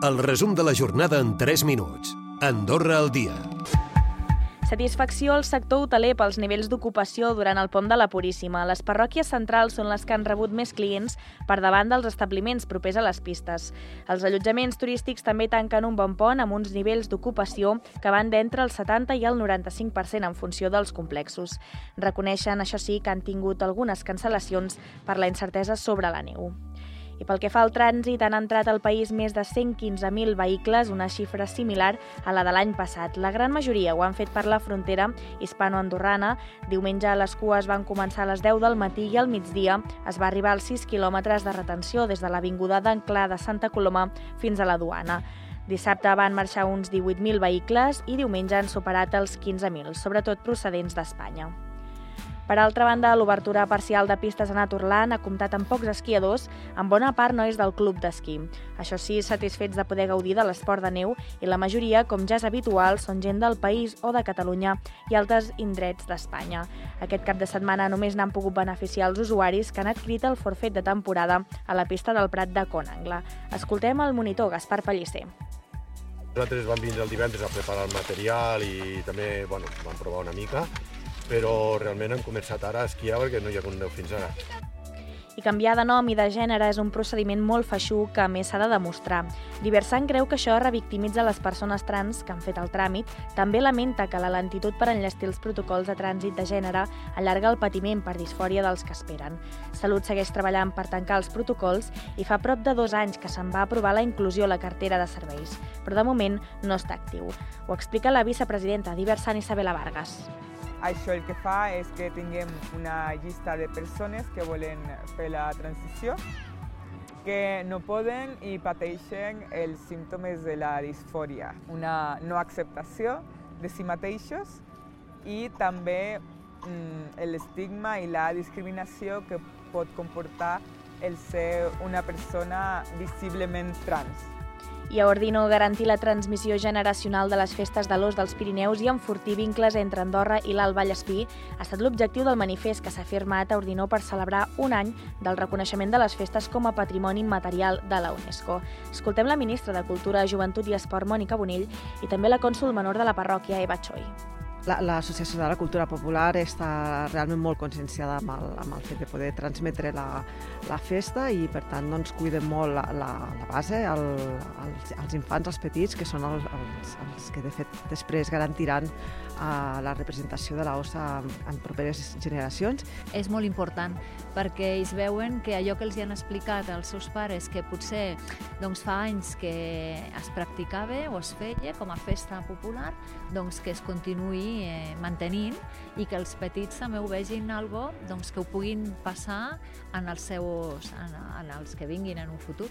El resum de la jornada en 3 minuts. Andorra al dia. Satisfacció al sector hoteler pels nivells d'ocupació durant el pont de la Puríssima. Les parròquies centrals són les que han rebut més clients per davant dels establiments propers a les pistes. Els allotjaments turístics també tanquen un bon pont amb uns nivells d'ocupació que van d'entre el 70 i el 95% en funció dels complexos. Reconeixen, això sí, que han tingut algunes cancel·lacions per la incertesa sobre la neu. I pel que fa al trànsit, han entrat al país més de 115.000 vehicles, una xifra similar a la de l'any passat. La gran majoria ho han fet per la frontera hispano-andorrana. Diumenge les cues van començar a les 10 del matí i al migdia es va arribar als 6 quilòmetres de retenció des de l'avinguda d'Anclà de Santa Coloma fins a la duana. Dissabte van marxar uns 18.000 vehicles i diumenge han superat els 15.000, sobretot procedents d'Espanya. Per altra banda, l'obertura parcial de pistes a Naturland ha comptat amb pocs esquiadors, en bona part nois del club d'esquí. Això sí, satisfets de poder gaudir de l'esport de neu i la majoria, com ja és habitual, són gent del país o de Catalunya i altres indrets d'Espanya. Aquest cap de setmana només n'han pogut beneficiar els usuaris que han adquirit el forfet de temporada a la pista del Prat de Conangle. Escoltem el monitor Gaspar Pellicer. Nosaltres vam vindre el divendres a preparar el material i també bueno, vam provar una mica però realment hem començat ara a esquiar perquè no hi ha neu fins ara. I canviar de nom i de gènere és un procediment molt feixuc que a més s'ha de demostrar. Diversant creu que això revictimitza les persones trans que han fet el tràmit. També lamenta que la lentitud per enllestir els protocols de trànsit de gènere allarga el patiment per disfòria dels que esperen. Salut segueix treballant per tancar els protocols i fa prop de dos anys que se'n va aprovar la inclusió a la cartera de serveis, però de moment no està actiu. Ho explica la vicepresidenta Diversant Isabela Vargas. Això el que fa és que tinguem una llista de persones que volen fer la transició, que no poden i pateixen els símptomes de la disfòria, una no acceptació de si mateixos i també mm, l'estigma i la discriminació que pot comportar el ser una persona visiblement trans i a Ordino garantir la transmissió generacional de les festes de l'os dels Pirineus i enfortir vincles entre Andorra i l'Alt Vallespí ha estat l'objectiu del manifest que s'ha firmat a Ordino per celebrar un any del reconeixement de les festes com a patrimoni immaterial de la UNESCO. Escoltem la ministra de Cultura, Joventut i Esport, Mònica Bonill, i també la cònsul menor de la parròquia, Eva Choi. L'Associació de la Cultura Popular està realment molt conscienciada amb el, amb el fet de poder transmetre la, la festa i, per tant, doncs, cuiden molt la, la, la base, el, els, els infants, els petits, que són els, els, els que, de fet, després garantiran uh, la representació de l'OSA en, properes generacions. És molt important perquè ells veuen que allò que els hi han explicat als seus pares, que potser doncs, fa anys que es practicava o es feia com a festa popular, doncs que es continuï eh, mantenint i que els petits també ho vegin algo doncs, que ho puguin passar en els seus, en, en els que vinguin en un futur.